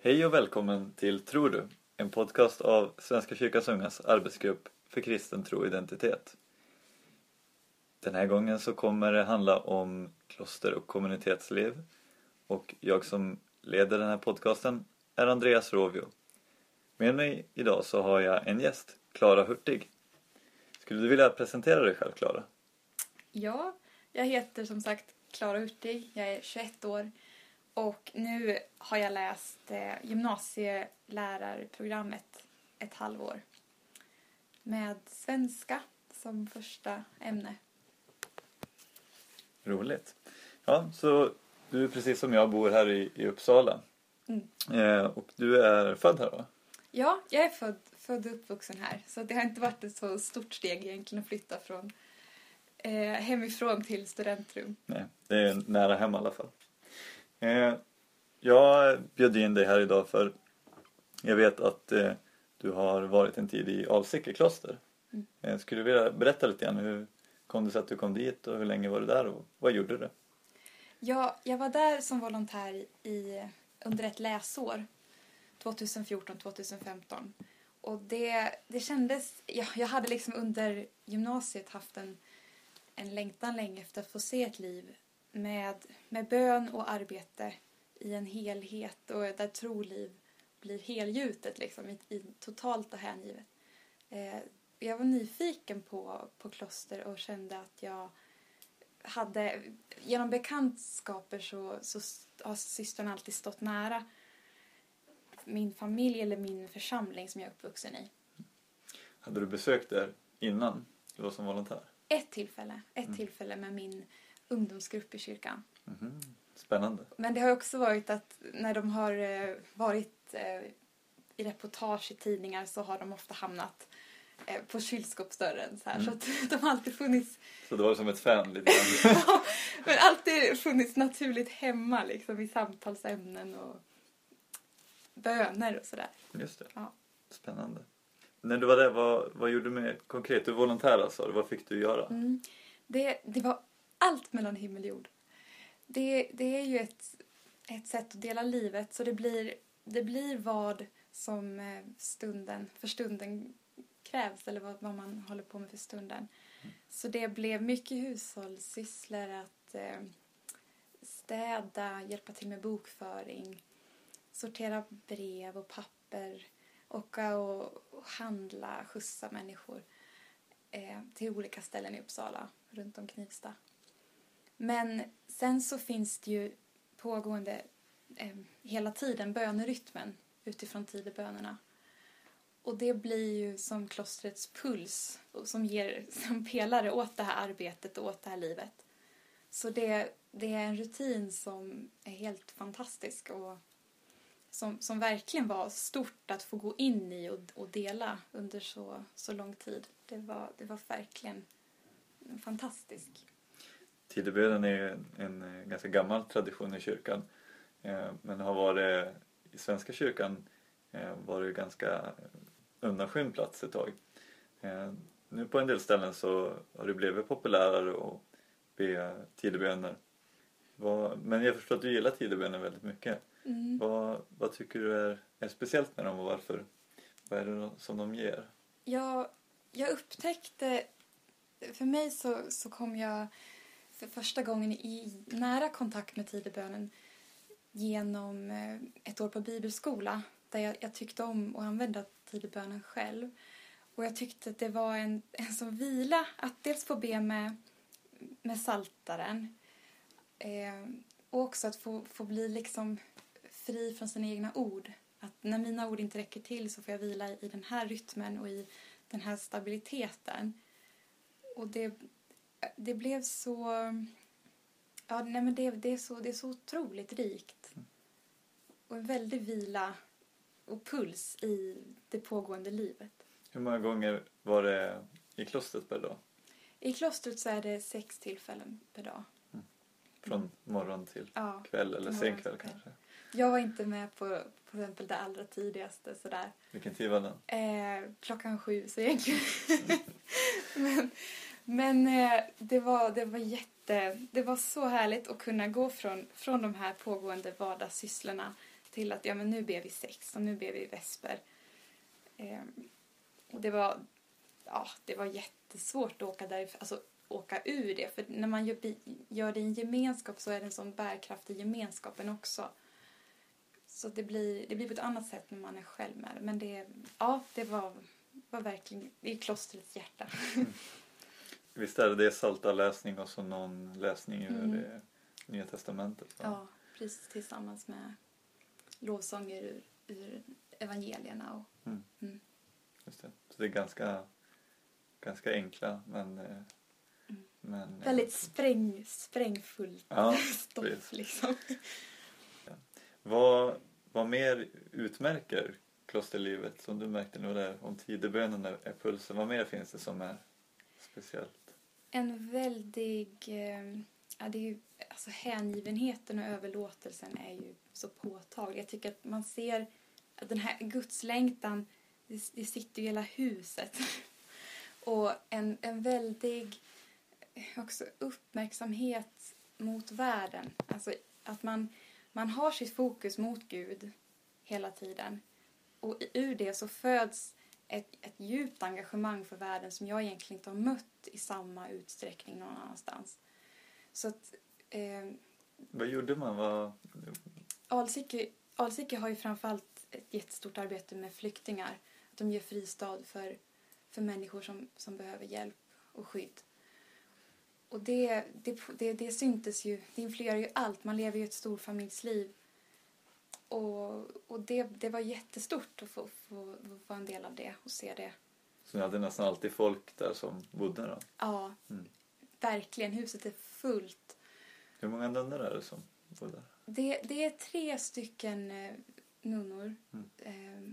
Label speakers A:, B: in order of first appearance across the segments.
A: Hej och välkommen till Tror du? En podcast av Svenska kyrkans ungas arbetsgrupp för kristen tro och identitet. Den här gången så kommer det handla om kloster och kommunitetsliv och jag som leder den här podcasten är Andreas Rovio. Med mig idag så har jag en gäst, Klara Hurtig. Skulle du vilja presentera dig själv, Klara?
B: Ja, jag heter som sagt Klara Hurtig. Jag är 21 år och nu har jag läst eh, gymnasielärarprogrammet ett halvår med svenska som första ämne.
A: Roligt. Ja, så du precis som jag bor här i, i Uppsala.
B: Mm.
A: Eh, och du är född här va?
B: Ja, jag är född, född och uppvuxen här så det har inte varit ett så stort steg egentligen att flytta från eh, hemifrån till studentrum.
A: Nej, det är nära hem i alla fall. Eh, jag bjöd in dig här idag för jag vet att eh, du har varit en tid i Alsike kloster.
B: Mm.
A: Eh, skulle du vilja berätta lite grann hur kom det sig att du kom dit och hur länge var du där och vad gjorde du?
B: Ja, jag var där som volontär i, under ett läsår, 2014-2015. Och det, det kändes, ja, jag hade liksom under gymnasiet haft en, en längtan länge efter att få se ett liv med, med bön och arbete i en helhet och där troliv blir helgjutet liksom, i, i totalt och hängivet. Eh, jag var nyfiken på, på kloster och kände att jag hade, genom bekantskaper så, så har systrarna alltid stått nära min familj eller min församling som jag är uppvuxen i.
A: Hade du besökt där innan du var som volontär?
B: Ett tillfälle, ett
A: Mm.
B: tillfälle med min ungdomsgrupp i kyrkan.
A: Mhm. Spännande.
B: Men det har också varit att när de har eh, varit eh, i reportage i tidningar så har de ofta hamnat eh, på kylskåpsdörren så här.
A: Mm.
B: Så att de har alltid funnits
A: Så det var som ett fan lite grann.
B: Men alltid funnits naturligt hemma liksom i samtalsämnen och böner och sådär.
A: Just det.
B: Ja.
A: Spännande. När du var där, vad, vad gjorde du med konkret? Du var volontär alltså, vad fick du göra?
B: Mm. Det, det var allt mellan himmel och jord. Det, det är ju ett, ett sätt att dela livet så det blir, det blir vad som eh, stunden, för stunden krävs eller vad, vad man håller på med för stunden. Så det blev mycket hushållssysslor att eh, städa, hjälpa till med bokföring, sortera brev och papper, åka och, och handla, skjutsa människor eh, till olika ställen i Uppsala, runt om Knivsta. Men sen så finns det ju pågående eh, hela tiden bönerytmen utifrån tidebönerna. Och det blir ju som klostrets puls och som ger som pelare åt det här arbetet och åt det här livet. Så det, det är en rutin som är helt fantastisk och som, som verkligen var stort att få gå in i och, och dela under så, så lång tid. Det var, det var verkligen fantastiskt.
A: Tidebönen är ju en, en ganska gammal tradition i kyrkan. Eh, men har varit i Svenska kyrkan eh, var det ganska undanskymd plats ett tag. Eh, nu på en del ställen så har det blivit populärare att be tideböner. Men jag förstår att du gillar tideböner väldigt mycket.
B: Mm.
A: Vad, vad tycker du är, är speciellt med dem och varför? Vad är det som de ger?
B: Jag, jag upptäckte, för mig så, så kom jag för första gången i nära kontakt med tidebönen genom eh, ett år på bibelskola där jag, jag tyckte om att använda tidebönen själv. Och jag tyckte att det var en, en sån vila att dels få be med, med saltaren eh, och också att få, få bli liksom fri från sina egna ord. Att när mina ord inte räcker till så får jag vila i den här rytmen och i den här stabiliteten. Och det, det blev så... Ja, nej men det, det, är så, det är så otroligt rikt. Och en väldig vila och puls i det pågående livet.
A: Hur många gånger var det i klostret per dag?
B: I klostret så är det sex tillfällen per dag.
A: Från morgon till
B: Ja.
A: kväll eller sen kväll kanske?
B: Jag var inte med på, på exempel det allra tidigaste sådär.
A: Vilken tid var den?
B: Eh, klockan sju, så egentligen... men men eh, det, var, det var jätte... Det var så härligt att kunna gå från, från de här pågående vardagssysslorna till att ja, men nu ber vi sex och nu ber vi vesper. Eh, och det var, ja, det var jättesvårt att åka där, alltså åka ur det. För när man gör, gör det i en gemenskap så är det en sån bärkraft i gemenskapen också. Så det blir, det blir på ett annat sätt när man är själv med Men det, ja, det var, var verkligen i klostrets hjärta. Mm.
A: Visst är det det salta läsning och så någon läsning ur mm. det Nya Testamentet?
B: Va? Ja, precis tillsammans med lovsånger ur, ur evangelierna. Och, mm.
A: Mm. Just det. Så det är ganska, ganska enkla men, eh,
B: mm. men Väldigt spräng, sprängfullt
A: ja,
B: stoff liksom.
A: Ja. Vad, vad mer utmärker klosterlivet som du märkte nu där om tidebönen är pulsen? Vad mer finns det som är speciellt?
B: En väldig... Eh, ja, det är ju, alltså hängivenheten och överlåtelsen är ju så påtaglig. Jag tycker att man ser att den här gudslängtan, det, det sitter i hela huset. och en, en väldig eh, också uppmärksamhet mot världen. Alltså att man, man har sitt fokus mot Gud hela tiden. Och ur det så föds ett, ett djupt engagemang för världen som jag egentligen inte har mött i samma utsträckning någon annanstans. Så att... Eh,
A: Vad gjorde man? Vad...
B: Alsike, Alsike har ju framförallt ett jättestort arbete med flyktingar. Att de ger fristad för, för människor som, som behöver hjälp och skydd. Och det, det, det, det syntes ju, det influerar ju allt. Man lever ju ett storfamiljsliv. Och, och det, det var jättestort att få, få, få vara en del av det och se det.
A: Så ni hade nästan alltid folk där som bodde då?
B: Ja, mm. verkligen. Huset är fullt.
A: Hur många nunnor är det som bor där?
B: Det, det är tre stycken eh, nunnor mm. eh,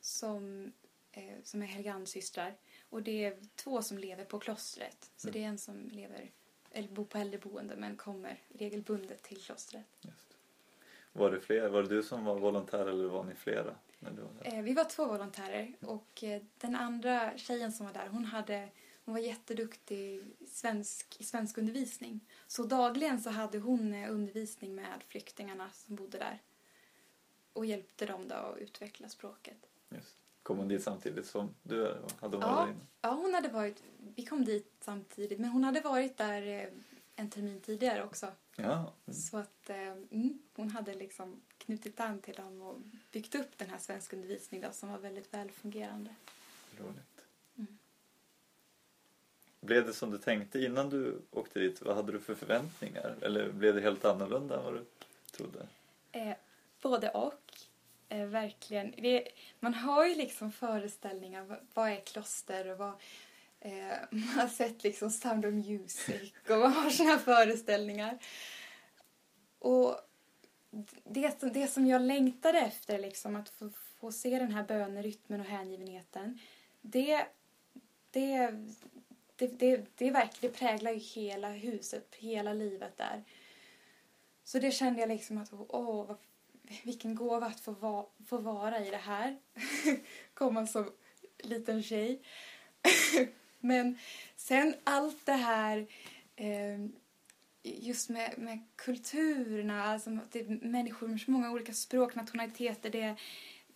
B: som, eh, som är Helgandsystrar. Och det är två som lever på klostret. Så mm. det är en som lever, eller bor på äldreboende men kommer regelbundet till klostret.
A: Just. Var det fler? Var det du som var volontär eller var ni flera? När du var
B: där? Eh, vi var två volontärer och eh, den andra tjejen som var där hon hade hon var jätteduktig i svensk, i svensk undervisning. Så dagligen så hade hon eh, undervisning med flyktingarna som bodde där. Och hjälpte dem då att utveckla språket.
A: Just. Kom hon dit samtidigt som du? Hade hon
B: ja, varit där Ja, hon hade varit, vi kom dit samtidigt. Men hon hade varit där en termin tidigare också.
A: Ja. Mm.
B: Så att eh, mm, hon hade liksom knutit an till dem och byggt upp den här svenskundervisningen som var väldigt välfungerande.
A: Roligt. Blev det som du tänkte innan du åkte dit? Vad hade du för förväntningar? Eller blev det helt annorlunda än vad du trodde?
B: Eh, både och. Eh, verkligen. Det, man har ju liksom föreställningar. Vad, vad är kloster och vad... Eh, man har sett liksom Sound of Music och man har såna här föreställningar. Och det, det som jag längtade efter, liksom, att få, få se den här bönerytmen och hängivenheten, det, det, det, det, det, verkligen, det präglar ju hela huset, hela livet där. Så det kände jag liksom att, åh, vad, vilken gåva att få, va, få vara i det här. Komma som liten tjej. Men sen allt det här, eh, just med, med kulturerna, alltså det är människor med så många olika språk, nationaliteter, det är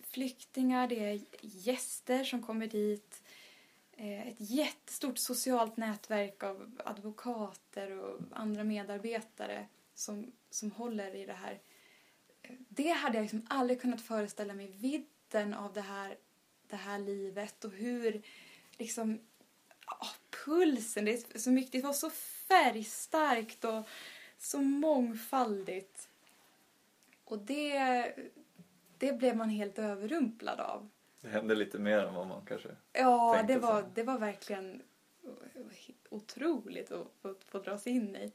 B: flyktingar, det är gäster som kommer dit Eh, ett jättestort socialt nätverk av advokater och andra medarbetare som, som håller i det här. Det hade jag liksom aldrig kunnat föreställa mig vidden av det här, det här livet och hur liksom oh, pulsen, det, är så mycket, det var så färgstarkt och så mångfaldigt. Och det, det blev man helt överrumplad av.
A: Det hände lite mer än vad man kanske
B: Ja, tänkte det var, det var verkligen otroligt att få, få dras in i.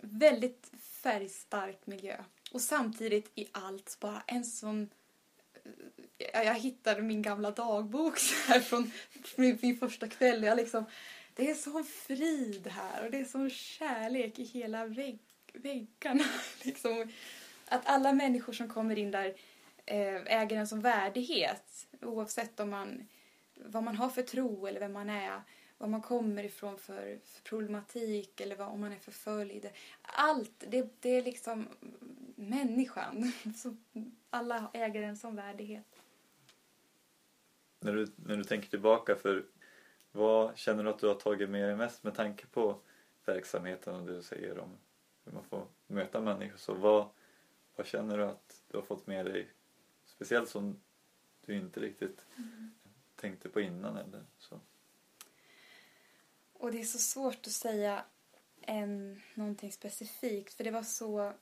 B: Väldigt färgstark miljö. Och samtidigt i allt bara en sån... Jag hittade min gamla dagbok så här från min, min första kväll. Jag liksom, det är sån frid här och det är sån kärlek i hela vägg, väggarna. Liksom. Att alla människor som kommer in där eh, äger en sån värdighet oavsett om man, vad man har för tro eller vem man är, var man kommer ifrån för, för problematik eller vad, om man är förföljd. Allt, det, det är liksom människan. Så alla äger en sån värdighet.
A: När du, när du tänker tillbaka, för vad känner du att du har tagit med dig mest med tanke på verksamheten och det du säger om hur man får möta människor? Så vad, vad känner du att du har fått med dig, speciellt som du inte riktigt
B: Mm.
A: tänkte på innan eller så?
B: Och det är så svårt att säga en, någonting specifikt för det var så...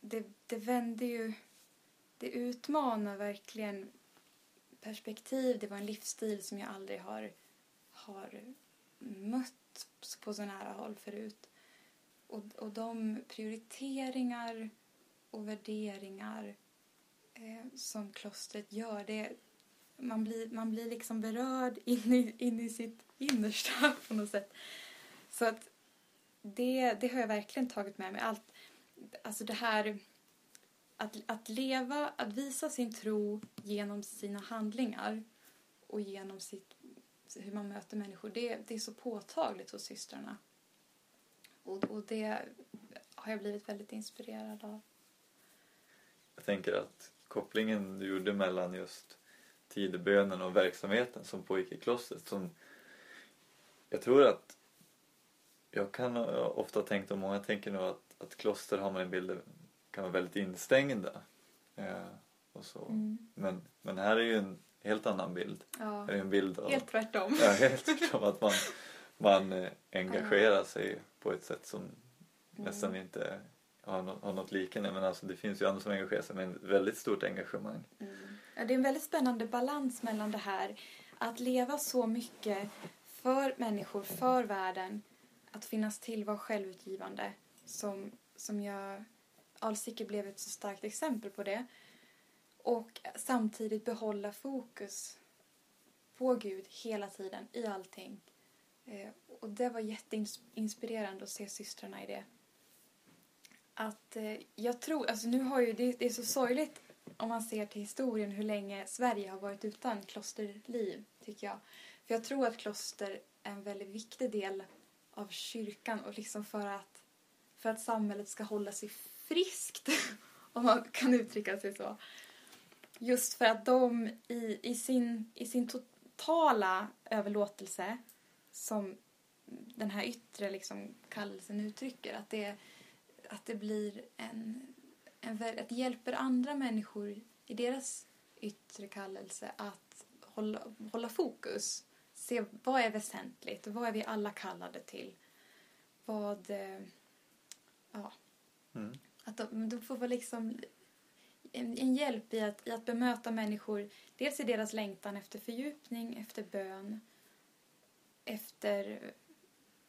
B: Det, det vände ju... Det utmanar verkligen perspektiv. Det var en livsstil som jag aldrig har, har mött på så nära håll förut. Och, och de prioriteringar och värderingar eh, som klostret gör, det, man, blir, man blir liksom berörd in i, in i sitt innersta på något sätt. Så att det, det har jag verkligen tagit med mig. Allt, alltså det här att, att leva, att visa sin tro genom sina handlingar och genom sitt, hur man möter människor, det, det är så påtagligt hos systrarna. Och, och det har jag blivit väldigt inspirerad av.
A: Jag tänker att kopplingen du gjorde mellan just tidebönen och verksamheten som pågick i klostret som jag tror att jag kan ofta tänkt och många tänker nog att, att kloster har man en bild av kan vara väldigt instängda. Eh, och så.
B: Mm.
A: Men, men här är ju en helt annan bild.
B: Ja,
A: Här är en bild av
B: helt tvärtom.
A: ja, helt tvärtom, att man, man eh, engagerar sig på ett sätt som nästan inte har, nå- har något liknande. Men alltså det finns ju andra som engagerar sig med ett väldigt stort engagemang.
B: Mm. Ja, det är en väldigt spännande balans mellan det här att leva så mycket för människor, för världen, att finnas till, vara självutgivande som, som jag... Alsike blev ett så starkt exempel på det. Och samtidigt behålla fokus på Gud hela tiden, i allting. Eh, och det var jätteinspirerande att se systrarna i det. Att eh, jag tror, alltså nu har ju, det, det är så sorgligt om man ser till historien hur länge Sverige har varit utan klosterliv, tycker jag. För jag tror att kloster är en väldigt viktig del av kyrkan och liksom för att, för att samhället ska hålla sig friskt, om man kan uttrycka sig så. Just för att de i, i, sin, i sin totala överlåtelse, som den här yttre liksom kallelsen uttrycker, att det, att det blir en, en att det hjälper andra människor i deras yttre kallelse att hålla, hålla fokus. Se vad är väsentligt, vad är vi alla kallade till? Vad, eh, ja,
A: Mm.
B: att de, de får vara liksom en, en hjälp i att, i att bemöta människor, dels i deras längtan efter fördjupning, efter bön, efter,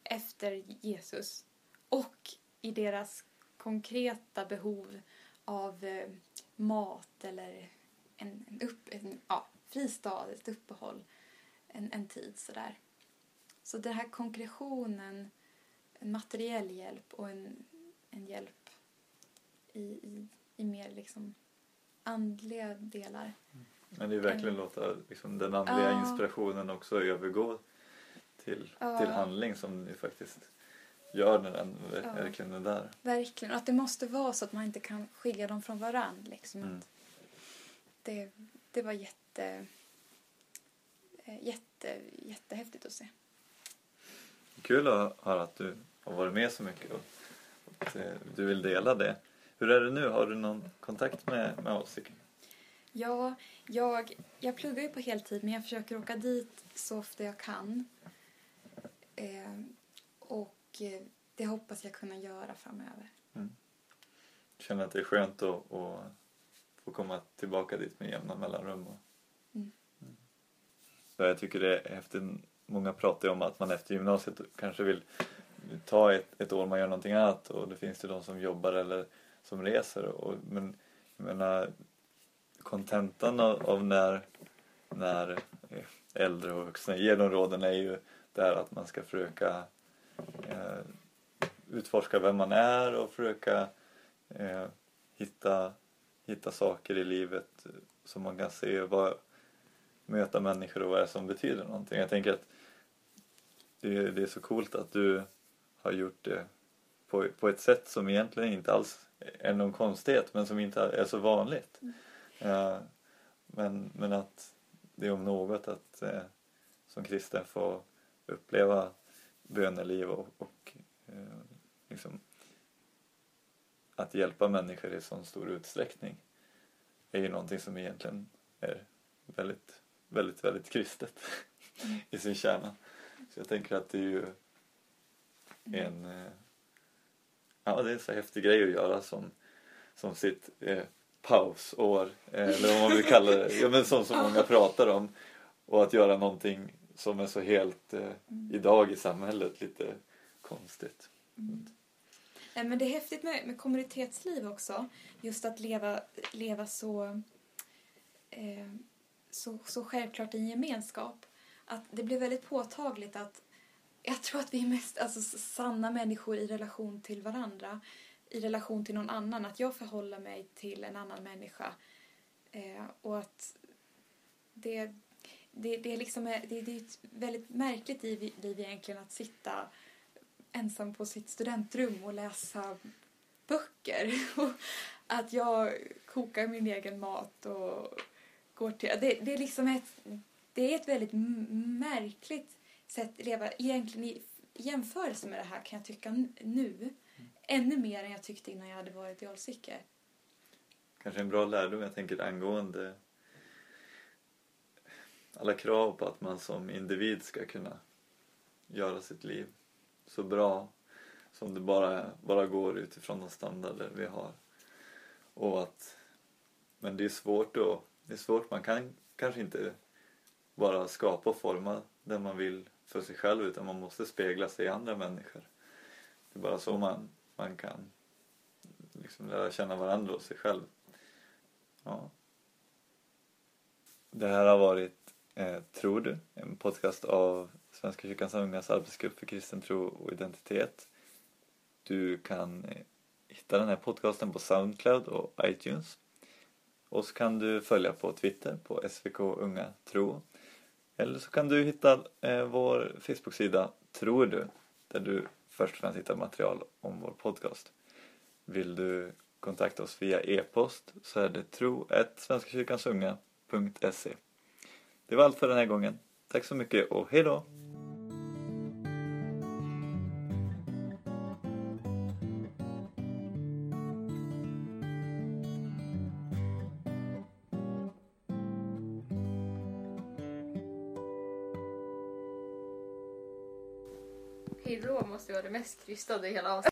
B: efter Jesus och i deras konkreta behov av eh, mat eller en, en, upp, en ja, fristad, ett uppehåll, en, en tid sådär. Så den här konkretionen, en materiell hjälp och en, en hjälp i, i, i mer liksom andliga delar.
A: Men det är verkligen låta liksom, den andliga
B: Ja.
A: inspirationen också övergå till,
B: Ja.
A: till handling som ni faktiskt gör när den
B: Ja.
A: verkligen är där.
B: Verkligen. Och att det måste vara så att man inte kan skilja dem från varandra. Liksom.
A: Mm.
B: Det, det var jätte, eh, jätte, jättehäftigt att se.
A: Kul att höra att du har varit med så mycket och att eh, du vill dela det. Hur är det nu? Har du någon kontakt med, med oss?
B: Ja, jag, jag pluggar ju på heltid men jag försöker åka dit så ofta jag kan. Eh, och eh, det hoppas jag kunna göra framöver.
A: Känner att det är skönt att, att få komma tillbaka dit med jämna mellanrum. Och...
B: Mm.
A: Mm. Så jag tycker det är häftigt. Många pratar ju om att man efter gymnasiet kanske vill ta ett, ett år man gör någonting annat och det finns ju de som jobbar eller som reser. Och, men jag menar kontentan av, av när, när äldre och vuxna ger de råden är ju det här att man ska försöka eh, utforska vem man är och försöka eh, hitta, hitta saker i livet som man kan se vad, möta människor och vad det är som betyder någonting. Jag tänker att det, det är så coolt att du har gjort det på, på ett sätt som egentligen inte alls är någon konstighet men som inte är så vanligt. Eh, men, men att det är om något att eh, som kristen få uppleva böneliv och, och eh, liksom att hjälpa människor i sån stor utsträckning är ju någonting som egentligen är väldigt, väldigt, väldigt kristet i sin kärna. Så jag tänker att det är ju en eh, ja, det är en så häftig grej att göra som, som sitt eh, pausår eh, eller vad man vill kalla det, ja, men som många pratar om och att göra någonting som är så helt eh, idag i samhället lite konstigt.
B: Mm. Men det är häftigt med, med kommunitetsliv också. Just att leva, leva så, eh, så, så självklart i en gemenskap. Att det blir väldigt påtagligt att jag tror att vi är mest alltså, sanna människor i relation till varandra. I relation till någon annan. Att jag förhåller mig till en annan människa. Eh, och att det, det, det, är liksom, eh, det, det är ett väldigt märkligt liv, liv egentligen att sitta ensam på sitt studentrum och läsa böcker. att jag kokar min egen mat och går till... Det, det är liksom ett, det är ett väldigt märkligt sätt leva. Egentligen i jämförelse med det här kan jag tycka nu. Mm. Ännu mer än jag tyckte innan jag hade varit i Alsike.
A: Kanske en bra lärdom jag tänker angående alla krav på att man som individ ska kunna göra sitt liv så bra som det bara, bara går utifrån de standarder vi har. Och att, men det är svårt då, det är svårt, man kan kanske inte bara skapa och forma det man vill för sig själv utan man måste spegla sig i andra människor. Det är bara så man, man kan liksom lära känna varandra och sig själv. Ja. Det här har varit eh, Tror du? En podcast av Svenska kyrkans ungas arbetsgrupp för kristen tro och identitet. Du kan eh, hitta den här podcasten på Soundcloud och iTunes. Och så kan du följa på Twitter på svkungatro eller så kan du hitta eh, vår Facebook-sida Tror du? Där du först och främst hittar material om vår podcast. Vill du kontakta oss via e-post så är det tro.svenskakyrkansunga.se Det var allt för den här gången. Tack så mycket och!
C: Hejdå måste vara